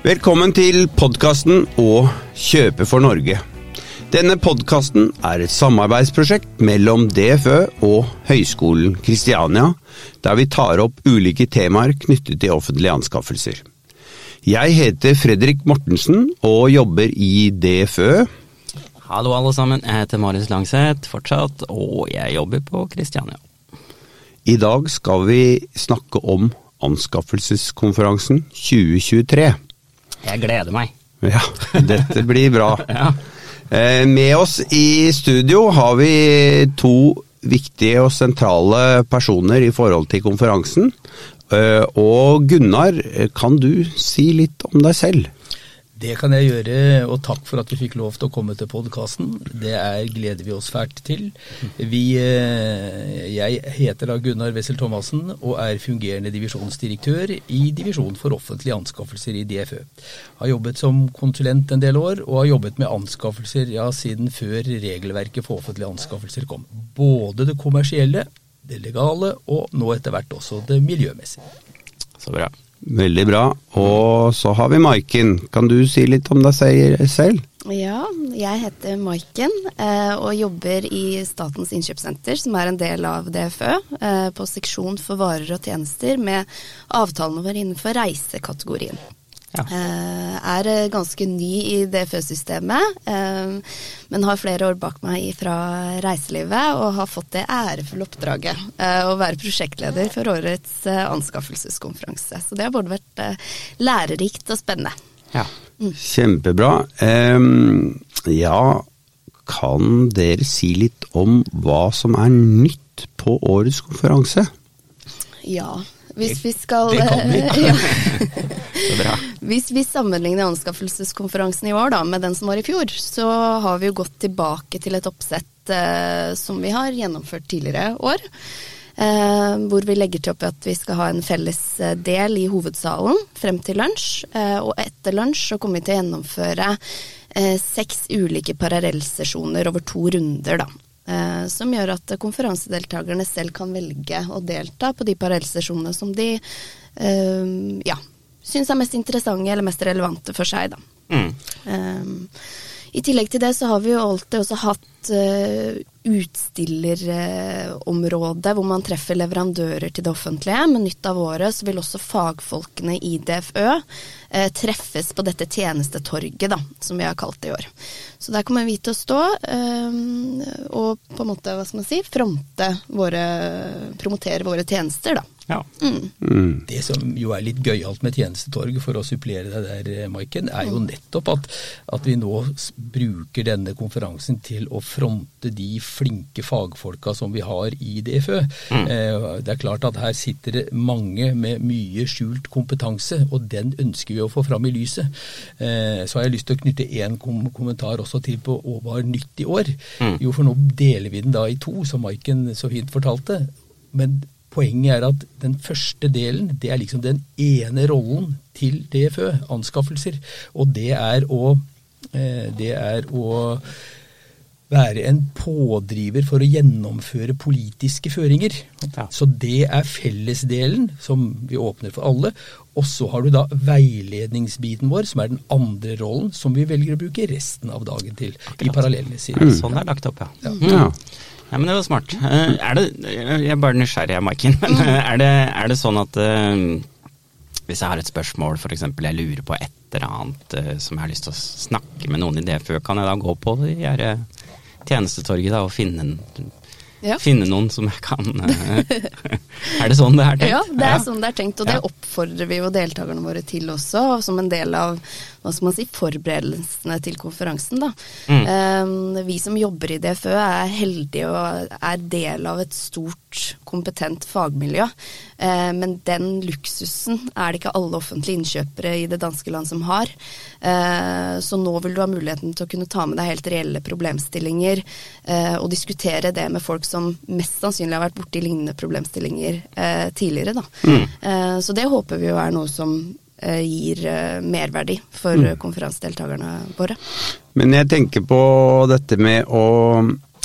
Velkommen til podkasten Å kjøpe for Norge. Denne podkasten er et samarbeidsprosjekt mellom DFØ og Høgskolen Kristiania, der vi tar opp ulike temaer knyttet til offentlige anskaffelser. Jeg heter Fredrik Mortensen og jobber i DFØ. Hallo alle sammen, jeg heter Marius Langseth fortsatt, og jeg jobber på Kristiania. I dag skal vi snakke om anskaffelseskonferansen 2023. Jeg gleder meg. Ja, dette blir bra. Ja. Eh, Med oss i studio har vi to viktige og sentrale personer i forhold til konferansen. Eh, Og Gunnar, kan du si litt om deg selv? Det kan jeg gjøre, og takk for at vi fikk lov til å komme til podkasten. Det er, gleder vi oss fælt til. Vi, eh, jeg heter da Gunnar Wessel Thomassen og er fungerende divisjonsdirektør i Divisjon for offentlige anskaffelser i DFØ. Har jobbet som konsulent en del år, og har jobbet med anskaffelser ja, siden før regelverket for offentlige anskaffelser kom. Både det kommersielle, det legale, og nå etter hvert også det miljømessige. Så bra. Veldig bra. Og så har vi Maiken. Kan du si litt om deg selv? Ja, jeg heter Maiken eh, og jobber i Statens innkjøpssenter, som er en del av DFØ, eh, på seksjon for varer og tjenester med avtalene våre innenfor reisekategorien. Ja. Eh, er eh, ganske ny i DFØ-systemet, eh, men har flere år bak meg fra reiselivet og har fått det ærefulle oppdraget eh, å være prosjektleder for årets anskaffelseskonferanse. Så det har både vært lærerikt og spennende. Ja. Kjempebra. Ehm, ja, kan dere si litt om hva som er nytt på årets konferanse? Ja, hvis vi skal det kan vi. Hvis vi sammenligner anskaffelseskonferansen i år da, med den som var i fjor, så har vi jo gått tilbake til et oppsett eh, som vi har gjennomført tidligere år. Eh, hvor vi legger til opp at vi skal ha en felles eh, del i hovedsalen frem til lunsj. Eh, og etter lunsj så kommer vi til å gjennomføre eh, seks ulike parallellsesjoner over to runder, da. Eh, som gjør at konferansedeltakerne selv kan velge å delta på de parallellsesjonene som de ja, syns er mest interessante eller mest relevante for seg. Da. Mm. Um, I tillegg til det så har vi jo alltid også hatt uh, utstillerområde hvor man treffer leverandører til det offentlige. Men nytt av året så vil også fagfolkene i DFØ eh, treffes på dette tjenestetorget, da, som vi har kalt det i år. Så der kommer vi til å stå eh, og på en måte, hva skal man si, fronte våre Promotere våre tjenester, da. Ja. Mm. Det som jo er litt gøyalt med tjenestetorg, for å supplere deg der, eh, Maiken, er jo nettopp at, at vi nå bruker denne konferansen til å fronte de flinke fagfolka som vi har i DFØ. Eh, det er klart at her sitter det mange med mye skjult kompetanse, og den ønsker vi å få fram i lyset. Eh, så har jeg lyst til å knytte én kom kommentar også til på hva var nytt i år. Jo, for nå deler vi den da i to, som Maiken så fint fortalte. Men Poenget er at den første delen, det er liksom den ene rollen til DFØ, anskaffelser. Og det er å, eh, det er å være en pådriver for å gjennomføre politiske føringer. Ja. Så det er fellesdelen som vi åpner for alle. Og så har du da veiledningsbiten vår, som er den andre rollen, som vi velger å bruke resten av dagen til. I parallelle sider. Sånn er det lagt opp, ja. Ja. Ja, men det var smart. Eh, Er det, jeg er bare nysgjerrig, jeg, Maiken. Men eh, er det, er det sånn at eh, hvis jeg har et spørsmål, f.eks. jeg lurer på et eller annet eh, som jeg har lyst til å snakke med noen i DFØ, kan jeg da gå på det eh, tjenestetorget da, og finne, en- Ja. finne noen som jeg kan eh, Er det sånn det er tenkt? Ja, det er sånn det er tenkt, og det oppfordrer vi jo deltakerne våre til også, som en del av hva skal man si, forberedelsene til konferansen. Da. Mm. Um, vi som jobber i DFØ er heldige og er del av et stort, kompetent fagmiljø. Eh, men den luksusen er det ikke alle offentlige innkjøpere i det danske land som har. Eh, så nå vil du ha muligheten til å kunne ta med deg helt reelle problemstillinger eh, og diskutere det med folk som mest sannsynlig har vært borti lignende problemstillinger tidligere. Da. Mm. så det håper vi jo er noe som gir merverdi for mm. konferansedeltakerne våre. Men jeg tenker på dette med å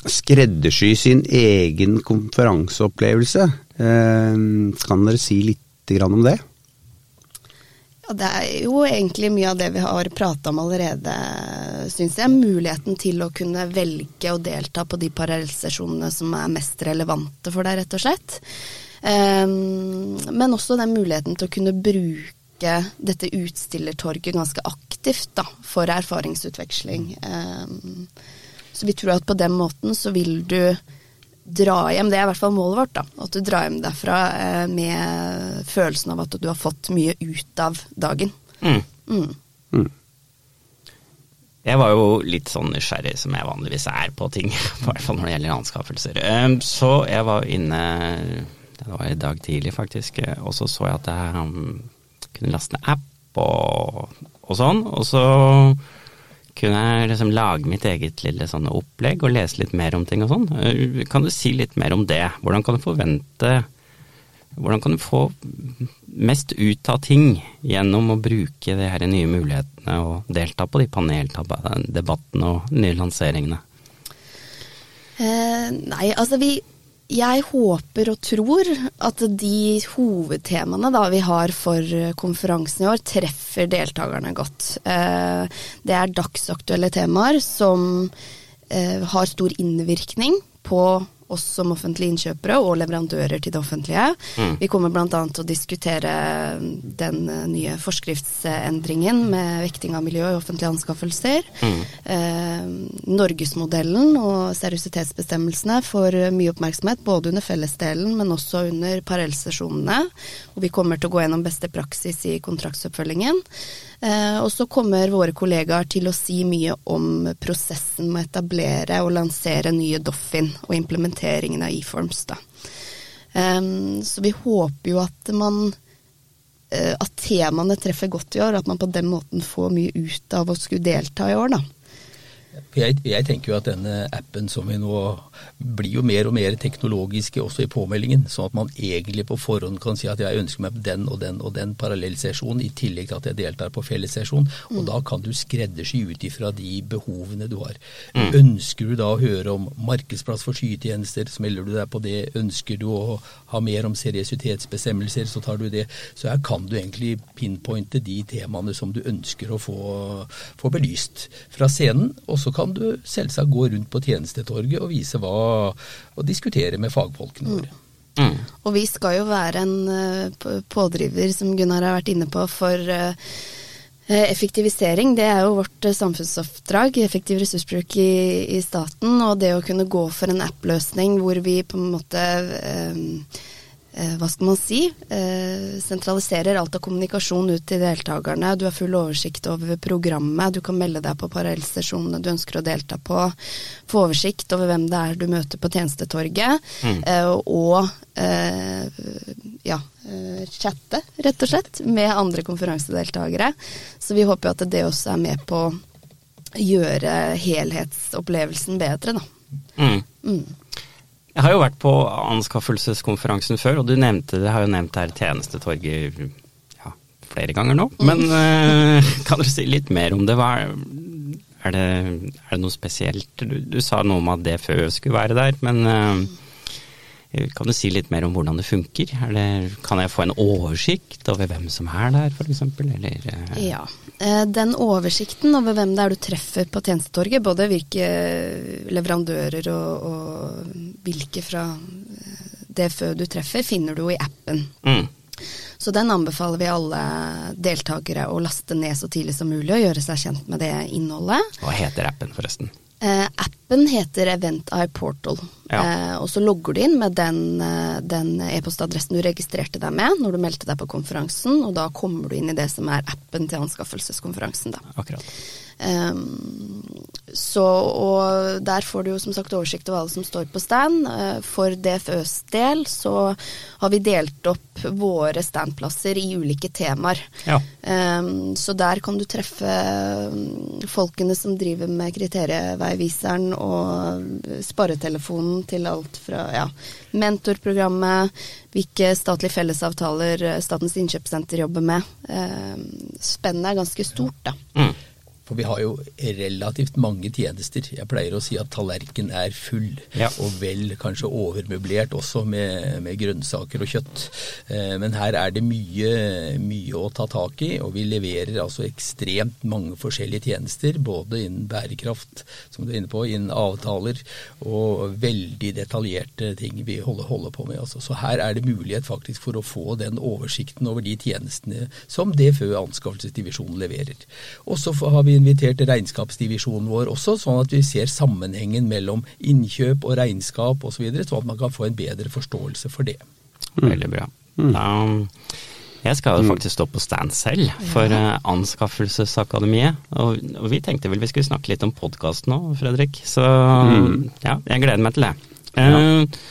skreddersy sin egen konferanseopplevelse. Eh, kan dere si litt om det? Ja, det er jo egentlig mye av det vi har prata om allerede, syns jeg. Muligheten til å kunne velge å delta på de parallellsesjonene som er mest relevante for deg, rett og slett. Um, men også den muligheten til å kunne bruke dette utstillertorget ganske aktivt da, for erfaringsutveksling. Um, så vi tror at på den måten så vil du dra hjem, det er i hvert fall målet vårt, da. At du drar hjem derfra eh, med følelsen av at du har fått mye ut av dagen. Mm. Mm. Mm. Jeg var jo litt sånn nysgjerrig som jeg vanligvis er på ting, i hvert fall når det gjelder anskaffelser. Um, Så jeg var inne, det var i dag tidlig faktisk, og så så jeg at jeg kunne laste ned app og, og sånn. Og så kunne jeg liksom lage mitt eget lille sånn opplegg og lese litt mer om ting og sånn. Uh, Kan du si litt mer om det? Hvordan kan du forvente hvordan kan du få mest ut av ting gjennom å bruke de her nye mulighetene og delta på de paneldebattene og nye lanseringene? Eh, nei, altså vi Jeg håper og tror at de hovedtemaene da vi har for konferansen i år, treffer deltakerne godt. Eh, det er dagsaktuelle temaer som eh, har stor innvirkning på oss som offentlige innkjøpere og leverandører til det offentlige. Mm. Vi kommer bl.a. til å diskutere den eh, nye forskriftsendringen med vekting av miljø i offentlige anskaffelser. Mm. Eh, Norgesmodellen og seriøsitetsbestemmelsene får mye oppmerksomhet, både under fellesdelen, men også under parallellsesjonene. Og vi kommer til å gå gjennom beste praksis i kontraktsoppfølgingen. Eh, og så kommer våre kollegaer til å si mye om prosessen med å etablere og lansere nye Doffin og implementeringen av eForms. Da. Så vi håper jo at man eh, at temaene treffer godt i år, at man på den måten får mye ut av å skulle delta i år, da. Jeg, jeg, tenker jo at denne appen som vi nå blir jo mer og mer teknologiske også i påmeldingen, sånn at man egentlig på forhånd kan si at jeg ønsker meg den og den og den parallellsesjon i tillegg til at jeg deltar på fellessesjon. Og Mm. da kan du skreddersy ut ifra de behovene du har. Mm. Ønsker du da å høre om markedsplass for skytjenester, melder du deg på det. Ønsker du å ha mer om seriøsitetsbestemmelser, så tar du det. Så her kan du egentlig pinpointe de temaene som du ønsker å få, få belyst fra scenen. Og så kan du selvsagt gå rundt på tjenestetorget og vise hva og diskutere med fagfolkene våre. Mm. Og vi skal jo være en eh, pådriver, som Gunnar har vært inne på, for eh, eh, effektivisering. Det er jo vårt samfunnsoppdrag, effektiv ressursbruk i, i staten. Og det å kunne gå for en app-løsning hvor vi på en måte eh, hva skal man si, eh, sentraliserer alt av kommunikasjon ut til deltakerne. Du har full oversikt over programmet, du kan melde deg på parallellstasjonene du ønsker å delta på. Få oversikt over hvem det er du møter på tjenestetorget. Mm. og eh, ja, eh, chatte, rett og slett, med andre konferansedeltakere. Så vi håper at det også er med på å gjøre helhetsopplevelsen bedre, da. Mm. Mm. Jeg har jo vært på anskaffelseskonferansen før, og du nevnte det, har jo nevnt her tjenestetorget ja, flere ganger nå. Men uh, kan dere si litt mer om det? Hva er, er, det, er det noe spesielt? Du, du sa noe om at DFØ skulle være der, men eh, kan du si litt mer om hvordan det funker? Eller kan jeg få en oversikt over hvem som er der, f.eks.? Eh, Ja. Eh, Den oversikten over hvem det er du treffer på tjenestetorget, både hvilke leverandører og, og hvilke fra det DFØ du treffer, finner du jo i appen. mm, Så den anbefaler vi alle deltakere å laste ned så tidlig som mulig og gjøre seg kjent med det innholdet. Hva heter appen, forresten? Eh, appen heter Event Eye Portal. Ja. Eh, og så logger du inn med den, e-postadressen e-postadressen du registrerte deg med når du meldte deg på konferansen, og da kommer du inn i det som er appen til anskaffelseskonferansen. Da. Akkurat. Ehm, så, og der får du jo som sagt oversikt over alle som står på stand. Eh, for DFØs del så har vi delt opp våre standplasser i ulike temaer. Ja. Ehm, så der kan du treffe mm, folkene som driver med kriterieveiviseren og sparetelefonen til alt fra ja, mentorprogrammet, hvilke statlige fellesavtaler eh, Statens innkjøpssenter jobber med. Ehm, spennet er ganske stort, da. Mm. For vi har jo relativt mange tjenester. Jeg pleier å si at tallerken er full, Ja. og vel kanskje overmøblert også med, med grønnsaker og kjøtt. Eh, Men her er det mye, mye å ta tak i, og vi leverer altså ekstremt mange forskjellige tjenester. Både innen bærekraft, som du er inne på, innen avtaler, og veldig detaljerte ting vi holder, holder på med. Altså. Så her er det mulighet faktisk for å få den oversikten over de tjenestene som DFØ anskaffelsesdivisjonen leverer. Og så har vi invitert regnskapsdivisjonen vår også, sånn at vi ser sammenhengen mellom innkjøp og regnskap osv., så videre, sånn at man kan få en bedre forståelse for det. Veldig bra. Da, jeg skal jo faktisk stå på stand selv for eh, Anskaffelsesakademiet. Og, og vi tenkte vel vi skulle snakke litt om podkast nå, Fredrik. Så ja, jeg gleder meg til det. Eh,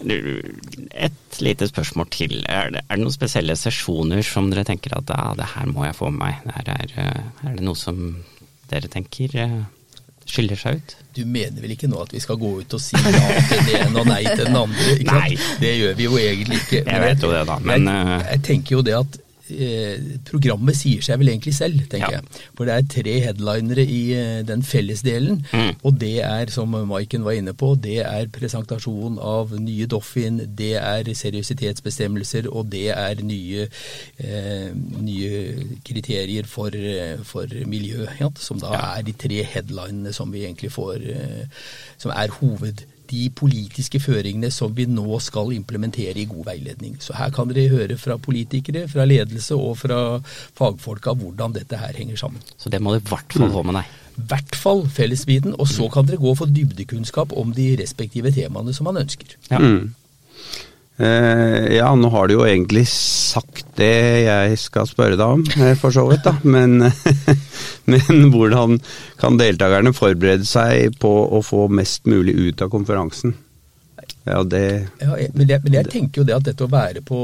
et lite spørsmål til. Er det, er det noen spesielle sesjoner som dere tenker at ja, det her må jeg få med meg? Det er, eh, er det noe som dere tenker eh, skiller seg ut? Du mener vel ikke nå at vi skal gå ut og si ja til den ene og nei til den andre? Ikke sant? Nei. Det gjør vi jo egentlig ikke. Jeg vet jo det da, men, jeg, eh, jeg tenker jo det at programmet sier seg vel egentlig selv, tenker Ja. jeg. For det er tre headlinere i eh, den fellesdelen, Mm. og det er, som Maiken var inne på, det er presentasjon av nye Doffin, det er seriøsitetsbestemmelser, og det er nye, eh, nye kriterier for, eh, for miljø, ja, som da er de tre headlinene som vi egentlig får, eh, som er hoved de politiske føringene som vi nå skal implementere i god veiledning. Så her kan dere høre fra politikere, fra ledelse og fra fagfolka hvordan dette her henger sammen. Så det må du i hvert fall få med deg. I hvert fall fellesbiten, og så kan dere gå for dybdekunnskap om de respektive temaene som man ønsker. Ja. Mm. Eh, ja, nå har du jo egentlig sagt det jeg skal spørre deg om, eh, for så vidt, da. Men, men hvordan kan deltakerne forberede seg på å få mest mulig ut av konferansen? Ja, det Ja, men, jeg, men jeg tenker jo det at dette å være på,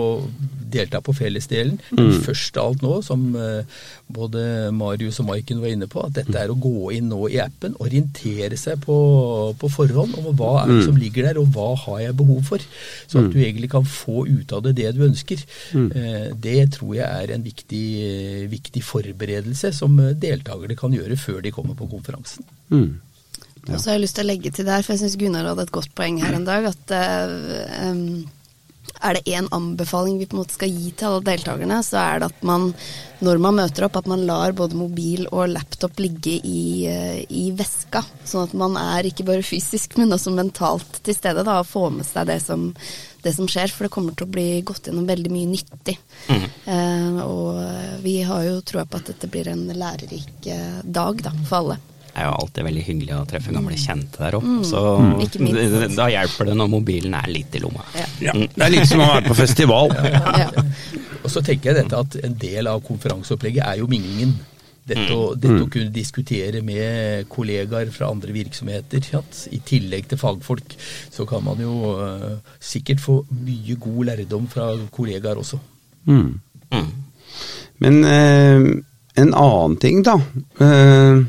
delta på fellesdelen, først av alt nå, som eh, både Marius og Maiken var inne på, at dette er å gå inn nå i appen, orientere seg på, på forhånd om hva er det som ligger der, og hva har jeg behov for. Så at du egentlig kan få ut av det det du ønsker. Mm. det tror jeg er en viktig, eh, viktig forberedelse som eh, deltakerne kan gjøre før de kommer på konferansen. Mm. Og så har jeg lyst til å legge til der, for jeg syns Gunnar hadde et godt poeng her en dag, at uh, um, er det én anbefaling vi på en måte skal gi til alle deltakerne, så er det at man, når man møter opp, at man lar både mobil og laptop ligge i, eh, i veska. Sånn at man er ikke bare fysisk, men også mentalt til stede da, og får med seg det som, det som skjer. For det kommer til å bli gått gjennom veldig mye nyttig. Eh, og vi har jo troa på at dette blir en lærerik eh, dag da, for alle. Det er jo alltid veldig hyggelig å treffe gamle kjente der oppe, så mm. minst. da hjelper det når mobilen er litt i lomma. Ja. Ja, det er litt som å være på festival. Ja. Og så tenker jeg dette at en del av konferanseopplegget er jo minglingen. Dette, å, dette å kunne diskutere med kollegaer fra andre virksomheter. I tillegg til fagfolk, så kan man jo uh, sikkert få mye god lærdom fra kollegaer også. Mm. Mm. Men uh, en annen ting, da. Eh,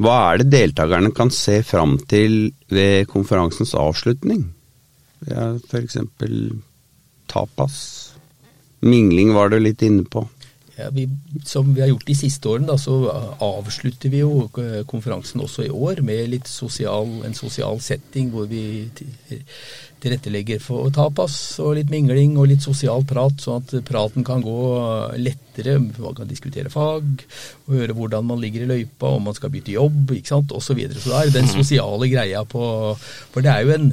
hva er det deltakerne kan se fram til ved konferansens avslutning? Ja, F.eks. tapas. Mingling var du litt inne på. Ja, vi, som vi har gjort de siste årene, da, så avslutter vi jo øh, konferansen også i år med litt sosial, en sosial setting hvor vi tilrettelegger for tapas og litt mingling og litt sosial prat, sånn at praten kan gå lettere. Man kan diskutere fag og høre hvordan man ligger i løypa, om man skal bytte jobb, ikke sant, osv. Så, videre. så det er den sosiale greia på For det er jo en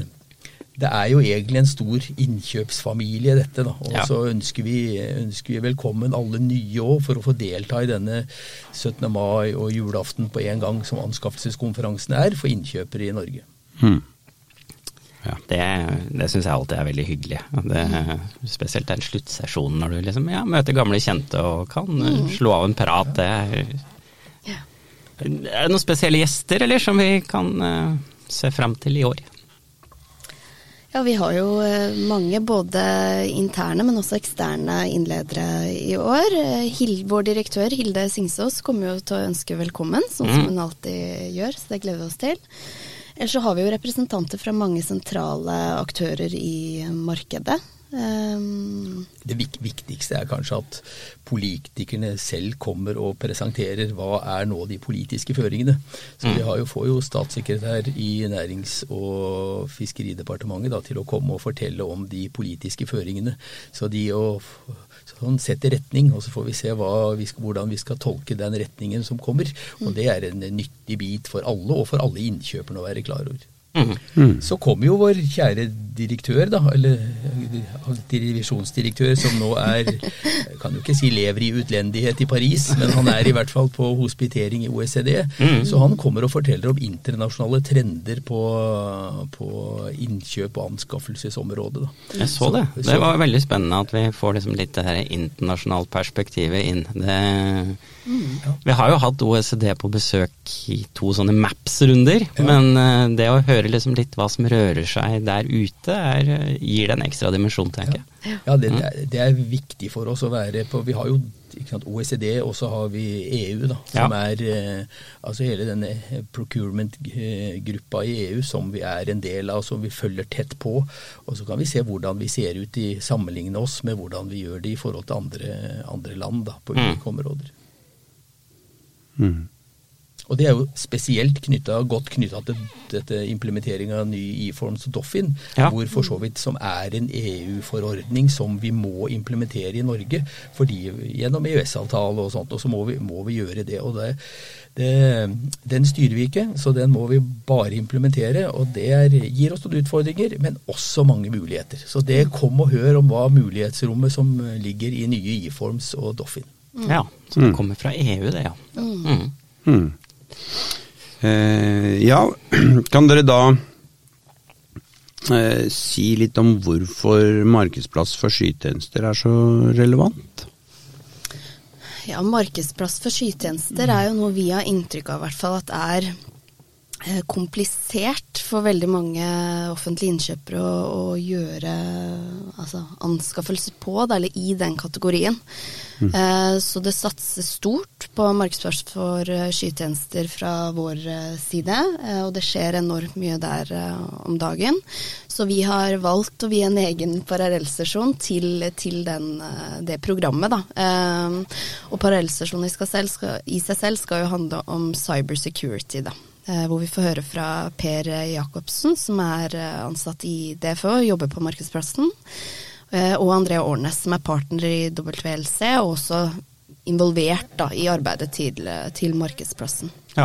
det er jo egentlig en stor innkjøpsfamilie, dette. da, Og Ja. så ønsker vi, ønsker vi velkommen alle nye òg, for å få delta i denne 17. mai og julaften på en gang, som anskaffelseskonferansen er for innkjøpere i Norge. Mm. Det, det syns jeg alltid er veldig hyggelig. Det, spesielt den sluttsesjonen når du liksom ja, møter gamle kjente og kan mm. slå av en prat. Det er, er det noen spesielle gjester eller som vi kan uh, se fram til i år? Ja, vi har jo eh, mange både interne, men også eksterne innledere i år. Eh, vår direktør Hilde Singsås kommer jo til å ønske velkommen, sånn som hun alltid gjør, så det gleder vi oss til. Ellers så har vi jo representanter fra mange sentrale aktører i markedet. Um, det viktigste er kanskje at politikerne selv kommer og presenterer hva er nå de politiske føringene. Så vi jo, får jo statssekretær i Nærings- og fiskeridepartementet da, til å komme og fortelle om de politiske føringene. Så de å sånn setter retning, og så får vi se vi skal, hvordan vi skal tolke den retningen som kommer. Og det er en nyttig bit for alle, og for alle innkjøperne å være klar over. Mm. Så kom jo vår kjære direktør, da, eller divisjonsdirektør, som nå er jeg Kan jo ikke si lever i utlendighet i Paris, men han er i hvert fall på hospitering i OECD. Mm. Så han kommer og forteller om internasjonale trender på, på innkjøp- og anskaffelsesområdet. Da. Jeg så det. Det var veldig spennende at vi får liksom litt det her internasjonalt perspektivet inn. Det Mm. Vi har jo hatt OECD på besøk i to sånne Maps-runder, ja. men uh, det å høre liksom litt hva som rører seg der ute, er, gir det en ekstra dimensjon, tenker jeg. Ja, ja det, det, er, det, er, viktig for oss å være på Vi har jo sant, OECD, og så har vi EU, da, som ja. er uh, altså hele denne procurement-gruppa i EU som vi er en del av, som vi følger tett på. Og så kan vi se hvordan vi ser ut i sammenligne oss med hvordan vi gjør det i forhold til andre, andre land da, på ulike mm. områder. Mm. Og det er jo spesielt knyttet, godt knytta til dette implementeringa av ny e-forms Doffin, ja. hvor for så vidt som er en EU-forordning som vi må implementere i Norge fordi gjennom EØS-avtale og sånt, og så må vi, må vi gjøre det. og det, det, Den styrer vi ikke, så den må vi bare implementere. og Det er, gir oss noen utfordringer, men også mange muligheter. Så det kom og hør om hva mulighetsrommet som ligger i nye e-forms og Doffin. Mm. Ja, så det mm. kommer fra EU, det, ja. Mm. mm. Eh, ja, kan dere da eh, si litt om hvorfor markedsplass for skytjenester er så relevant? Ja, markedsplass for skytjenester er jo noe vi har inntrykk av, hvert fall at er komplisert for veldig mange offentlige innkjøpere å, å gjøre altså, anskaffelser på, eller i den kategorien. Mm. Eh, så det satses stort på markedsplass for uh, skytjenester fra vår uh, side, eh, og det skjer enormt mye der om dagen. Så vi har valgt å vie en egen parallellstasjon til, til den, det programmet. Da. og parallellstasjonen i, i seg selv skal jo handle om cyber security. Da. Eh, hvor vi får høre fra Per Jacobsen, som er eh, ansatt i DFØ og jobber på markedsplassen. Eh, og Andrea Årnes, som er partner i WLC, og også involvert da, i arbeidet til, til markedsplassen. Ja.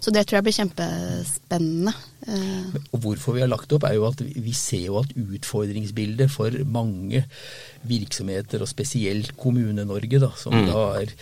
Så det tror jeg blir kjempespennende. Og Hvorfor vi har lagt opp, er jo at vi ser jo at utfordringsbildet for mange virksomheter, og spesielt Kommune-Norge, da, som mm. da er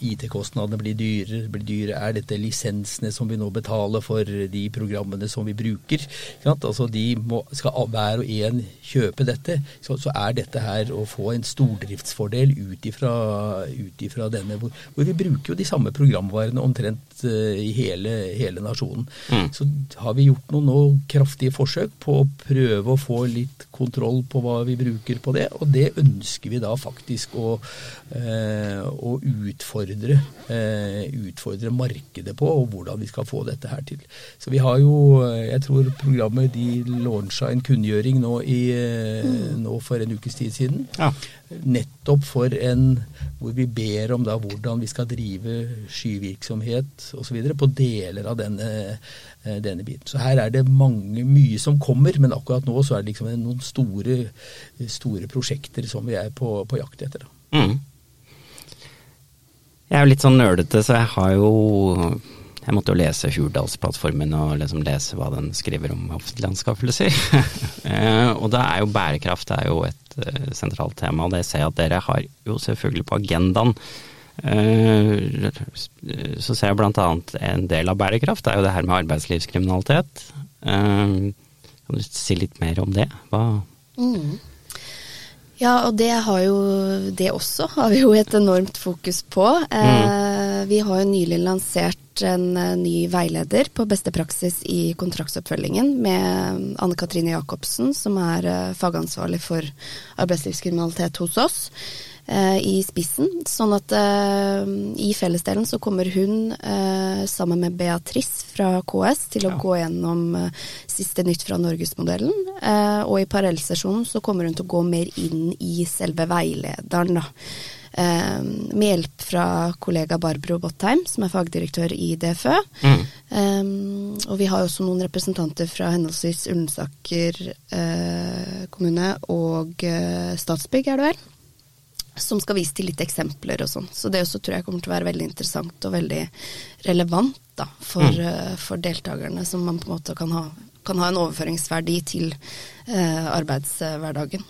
IT-kostnadene blir dyrere, blir dyrere. Er dette lisensene som vi nå betaler for de programmene som vi bruker? Altså de må, Skal hver og en kjøpe dette, så, så, er dette her å få en stordriftsfordel ut ifra denne, hvor, hvor, vi bruker jo de samme programvarene omtrent uh, i hele, hele nasjonen. Mm. Så har vi gjort noen kraftige forsøk på å prøve å få litt kontroll på hva vi bruker på det. og det ønsker vi da faktisk å, eh, å utfordre, eh, utfordre, markedet på, og hvordan vi skal få dette her til. Så vi har jo, jeg tror programmet de launcha en kunngjøring nå, i, mm. nå for en ukes tid siden. Ja. Nettopp for en hvor vi ber om da hvordan vi skal drive skyvirksomhet osv. på deler av denne Eh, denne biten. Så her er det mange, mye som kommer, men akkurat nå så er det liksom noen store, store prosjekter som vi er på, på jakt etter. Mm. Jeg er jo litt sånn nølete, så jeg har jo jeg måtte jo lese Hurdalsplattformen og liksom lese hva den skriver om offentlige anskaffelser. Eh, og da er jo bærekraft er jo et uh, sentralt tema, og det ser jeg at dere har jo selvfølgelig på agendaen. Eh, så ser jeg bl.a. en del av bærekraft er jo det her med arbeidslivskriminalitet. Eh, kan du si litt mer om det? Hva mm. Ja, og det har jo Det også har vi jo et enormt fokus på. Eh, mm. vi har jo nylig lansert en ny veileder på beste praksis i kontraktsoppfølgingen med Anne Katrine Jacobsen, som er fagansvarlig for arbeidslivskriminalitet hos oss. Eh, i spissen. Sånn at eh, i fellesdelen så kommer hun eh, sammen med Beatrice fra KS til å Ja. gå gjennom siste nytt fra Norgesmodellen. Eh, og i parallellsesjonen så kommer hun til å gå mer inn i selve veilederen, da. Um, med hjelp fra kollega Barbro Bottheim, som er fagdirektør i DFØ. Mm. Um, og vi har også noen representanter fra henholdsvis Ullensaker uh, kommune og uh, Statsbygg, er det vel? Som skal vise til litt eksempler og sånn. Så det også tror jeg kommer til å være veldig interessant og veldig relevant da, for, eh, for deltakerne, som man på en måte kan ha, kan ha en overføringsverdi til eh, arbeidshverdagen.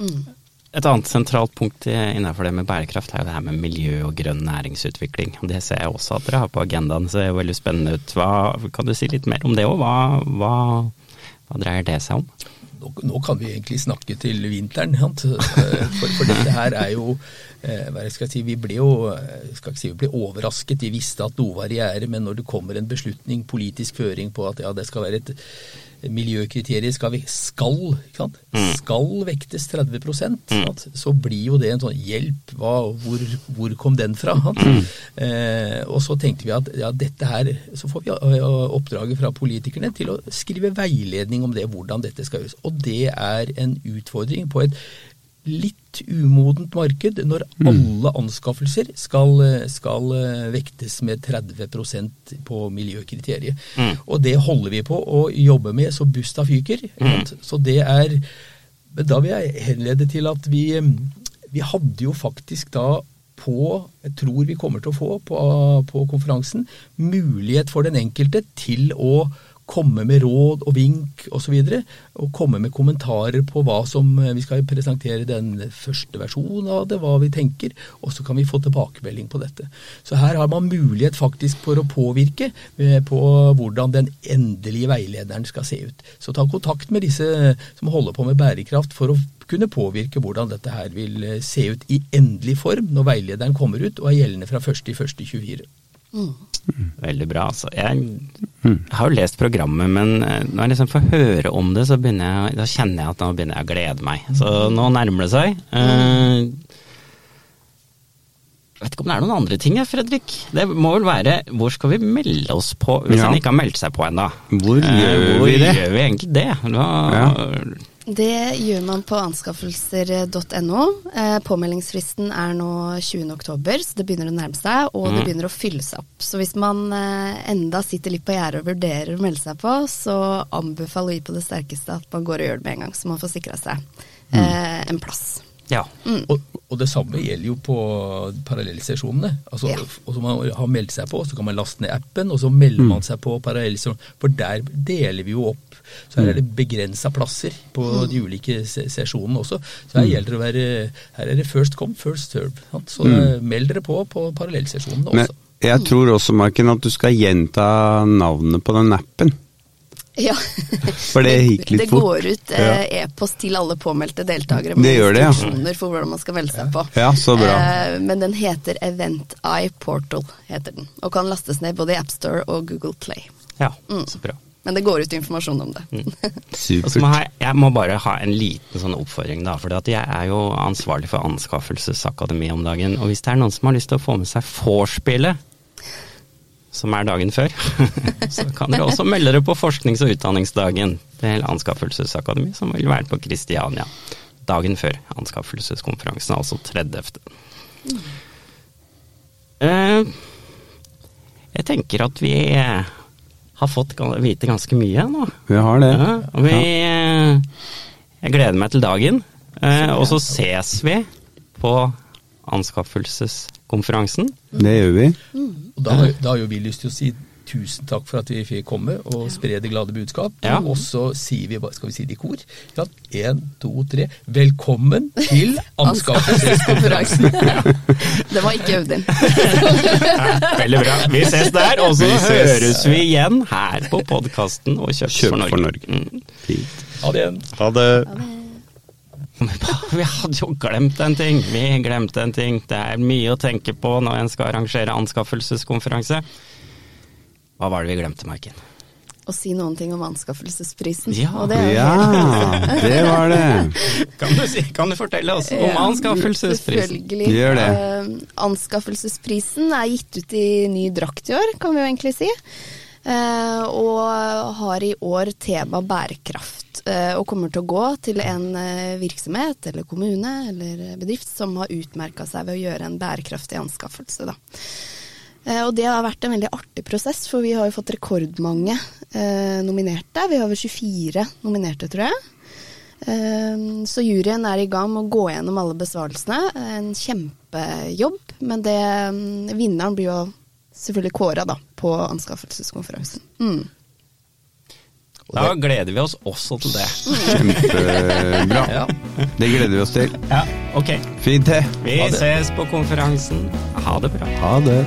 Mm. Et annet sentralt punkt innenfor det med bærekraft er jo det her med miljø og grønn næringsutvikling. Det ser jeg også at dere har på agendaen, så det er veldig spennende ut. Hva, kan du si litt mer om det òg? Hva, hva, hva dreier det seg om? Nå, nå kan vi egentlig snakke til vinteren. Eh, For, for dette her er jo eh, hva skal jeg si, Vi ble jo eh, skal ikke si, vi ble overrasket. Vi visste at noe var i gjære, men når det kommer en beslutning, politisk føring på at ja, det skal være et miljøkriterium skal, skal, ikke skal vektes 30 sant? så blir jo det en sånn hjelp. Hva, hvor, hvor kom den fra? Sant? Eh, og så tenkte vi at ja, dette her Så får vi eh, oppdraget fra politikerne til å skrive veiledning om det, hvordan dette skal gjøres. Og det er en utfordring på et litt umodent marked når alle anskaffelser skal, skal eh, vektes med 30% på miljøkriteriet. Og det holder vi på å jobbe med så busta fyker. Mm. Så det er da vil jeg henlede til at vi, vi hadde jo faktisk da på, jeg tror vi kommer til å få på, på konferansen, mulighet for den enkelte til å komme med råd og vink osv. Og, så og komme med kommentarer på hva som Vi skal presentere den første versjonen av det, hva vi tenker, og så kan vi få tilbakemelding på dette. Så her har man mulighet faktisk for å påvirke eh, på hvordan den endelige veilederen skal se ut. Så ta kontakt med disse som holder på med bærekraft for å kunne påvirke hvordan dette her vil eh, se ut i endelig form når veilederen kommer ut og er gjeldende fra 1.1.24. Veldig bra, altså. Jeg har jo lest programmet, men eh, når jeg liksom får høre om det, så jeg, da kjenner jeg at nå begynner jeg å glede meg. Så nå nærmer det seg. Eh, Jeg vet ikke om det er noen andre ting, Fredrik. Det må vel være hvor skal vi melde oss på, hvis Ja. en ikke har meldt seg på ennå? Hvor gjør hvor vi det? gjør vi egentlig det? Hva, Det gjør man på anskaffelser.no. Eh, påmeldingsfristen er nå 20. oktober, så det begynner å nærme seg, og det begynner å fylle seg opp. Så hvis man eh, enda sitter litt på gjerdet og vurderer å melde seg på, så anbefaler vi på det sterkeste at man går og gjør det med en gang, så man får sikra seg eh, en plass. Ja. Og, og det samme gjelder jo på parallellsesjonene. Altså, Ja. og så man har meldt seg på, så kan man laste ned appen, og så melder man seg på parallellsesjonen. For der deler vi jo opp. Så her er det begrensa plasser på de ulike sesjonene også. Så her gjelder det å være Her er det first come, first serve. Sant? Så mm. meld dere på på parallellsesjonene Men også. jeg tror også, Marken, at du skal gjenta navnet på den appen. Ja. For det gikk litt det går ut eh, e-post til alle påmeldte deltakere Det med det, ja. for hvordan man skal melde seg på. Ja, så bra. Eh, men den heter Event Eye Portal, heter den. Og kan lastes ned både i AppStore og Google Play. ja, så bra. Men det går ut informasjon om det. Og Supert. må jeg, jeg må bare ha en liten sånn oppfordring, da. For jeg er jo ansvarlig for Anskaffelsesakademi om dagen. Og hvis det er noen som har lyst til å få med seg vorspielet, som er dagen før, så kan dere også melde dere på forsknings- og utdanningsdagen til Anskaffelsesakademi, som vil være på Kristiania. Dagen før anskaffelseskonferansen, altså 30. Eh, jeg tenker at vi har fått vite ganske mye nå. Vi har det. Ja, og vi, eh, jeg gleder meg til dagen. Eh, og så ses vi på anskaffelseskonferansen. Det gjør vi. Og da, har- da har jo vi lyst til å si tusen takk for at vi fikk komme og spre det glade budskap. Ja. Og så sier vi, skal vi si det i kor? Ja, en, to, tre. Velkommen til anskaffelseskonferansen. Det var ikke øvd inn. Veldig bra. Vi ses der, og så høres vi igjen her på podkasten og Kjøp, Kjøp for Norge. for Norge. Mm. Fint. Ha det. Ha det. Vi hadde jo glemt en ting. Vi glemte en ting. Det er mye å tenke på når en skal arrangere anskaffelseskonferanse. Hva var det vi glemte, Maiken? å si noen ting om anskaffelsesprisen. Ja. og det Ja, det var det. Kan du, si, kan du fortelle oss om Ja, anskaffelsesprisen? Selvfølgelig. Gjør det. Uh, anskaffelsesprisen er gitt ut i ny drakt i år, kan vi jo egentlig si. Uh, og har i år tema bærekraft. Uh, og kommer til å gå til en virksomhet eller kommune eller bedrift som har utmerka seg ved å gjøre en bærekraftig anskaffelse. Da. Eh, og det har vært en veldig artig prosess, for vi har jo fått rekordmange eh, nominerte. Vi har over 24 nominerte, tror jeg. Eh, Så juryen er i gang med å gå gjennom alle besvarelsene. En kjempejobb, men det, mm, vinneren blir jo selvfølgelig kåra da, på anskaffelseskonferansen. Mm. Da gleder vi oss også til det. Kjempebra. Ja. Det gleder vi oss til. Ja, ok. Fint, det. Vi ses på konferansen. Ha det bra. Ha det.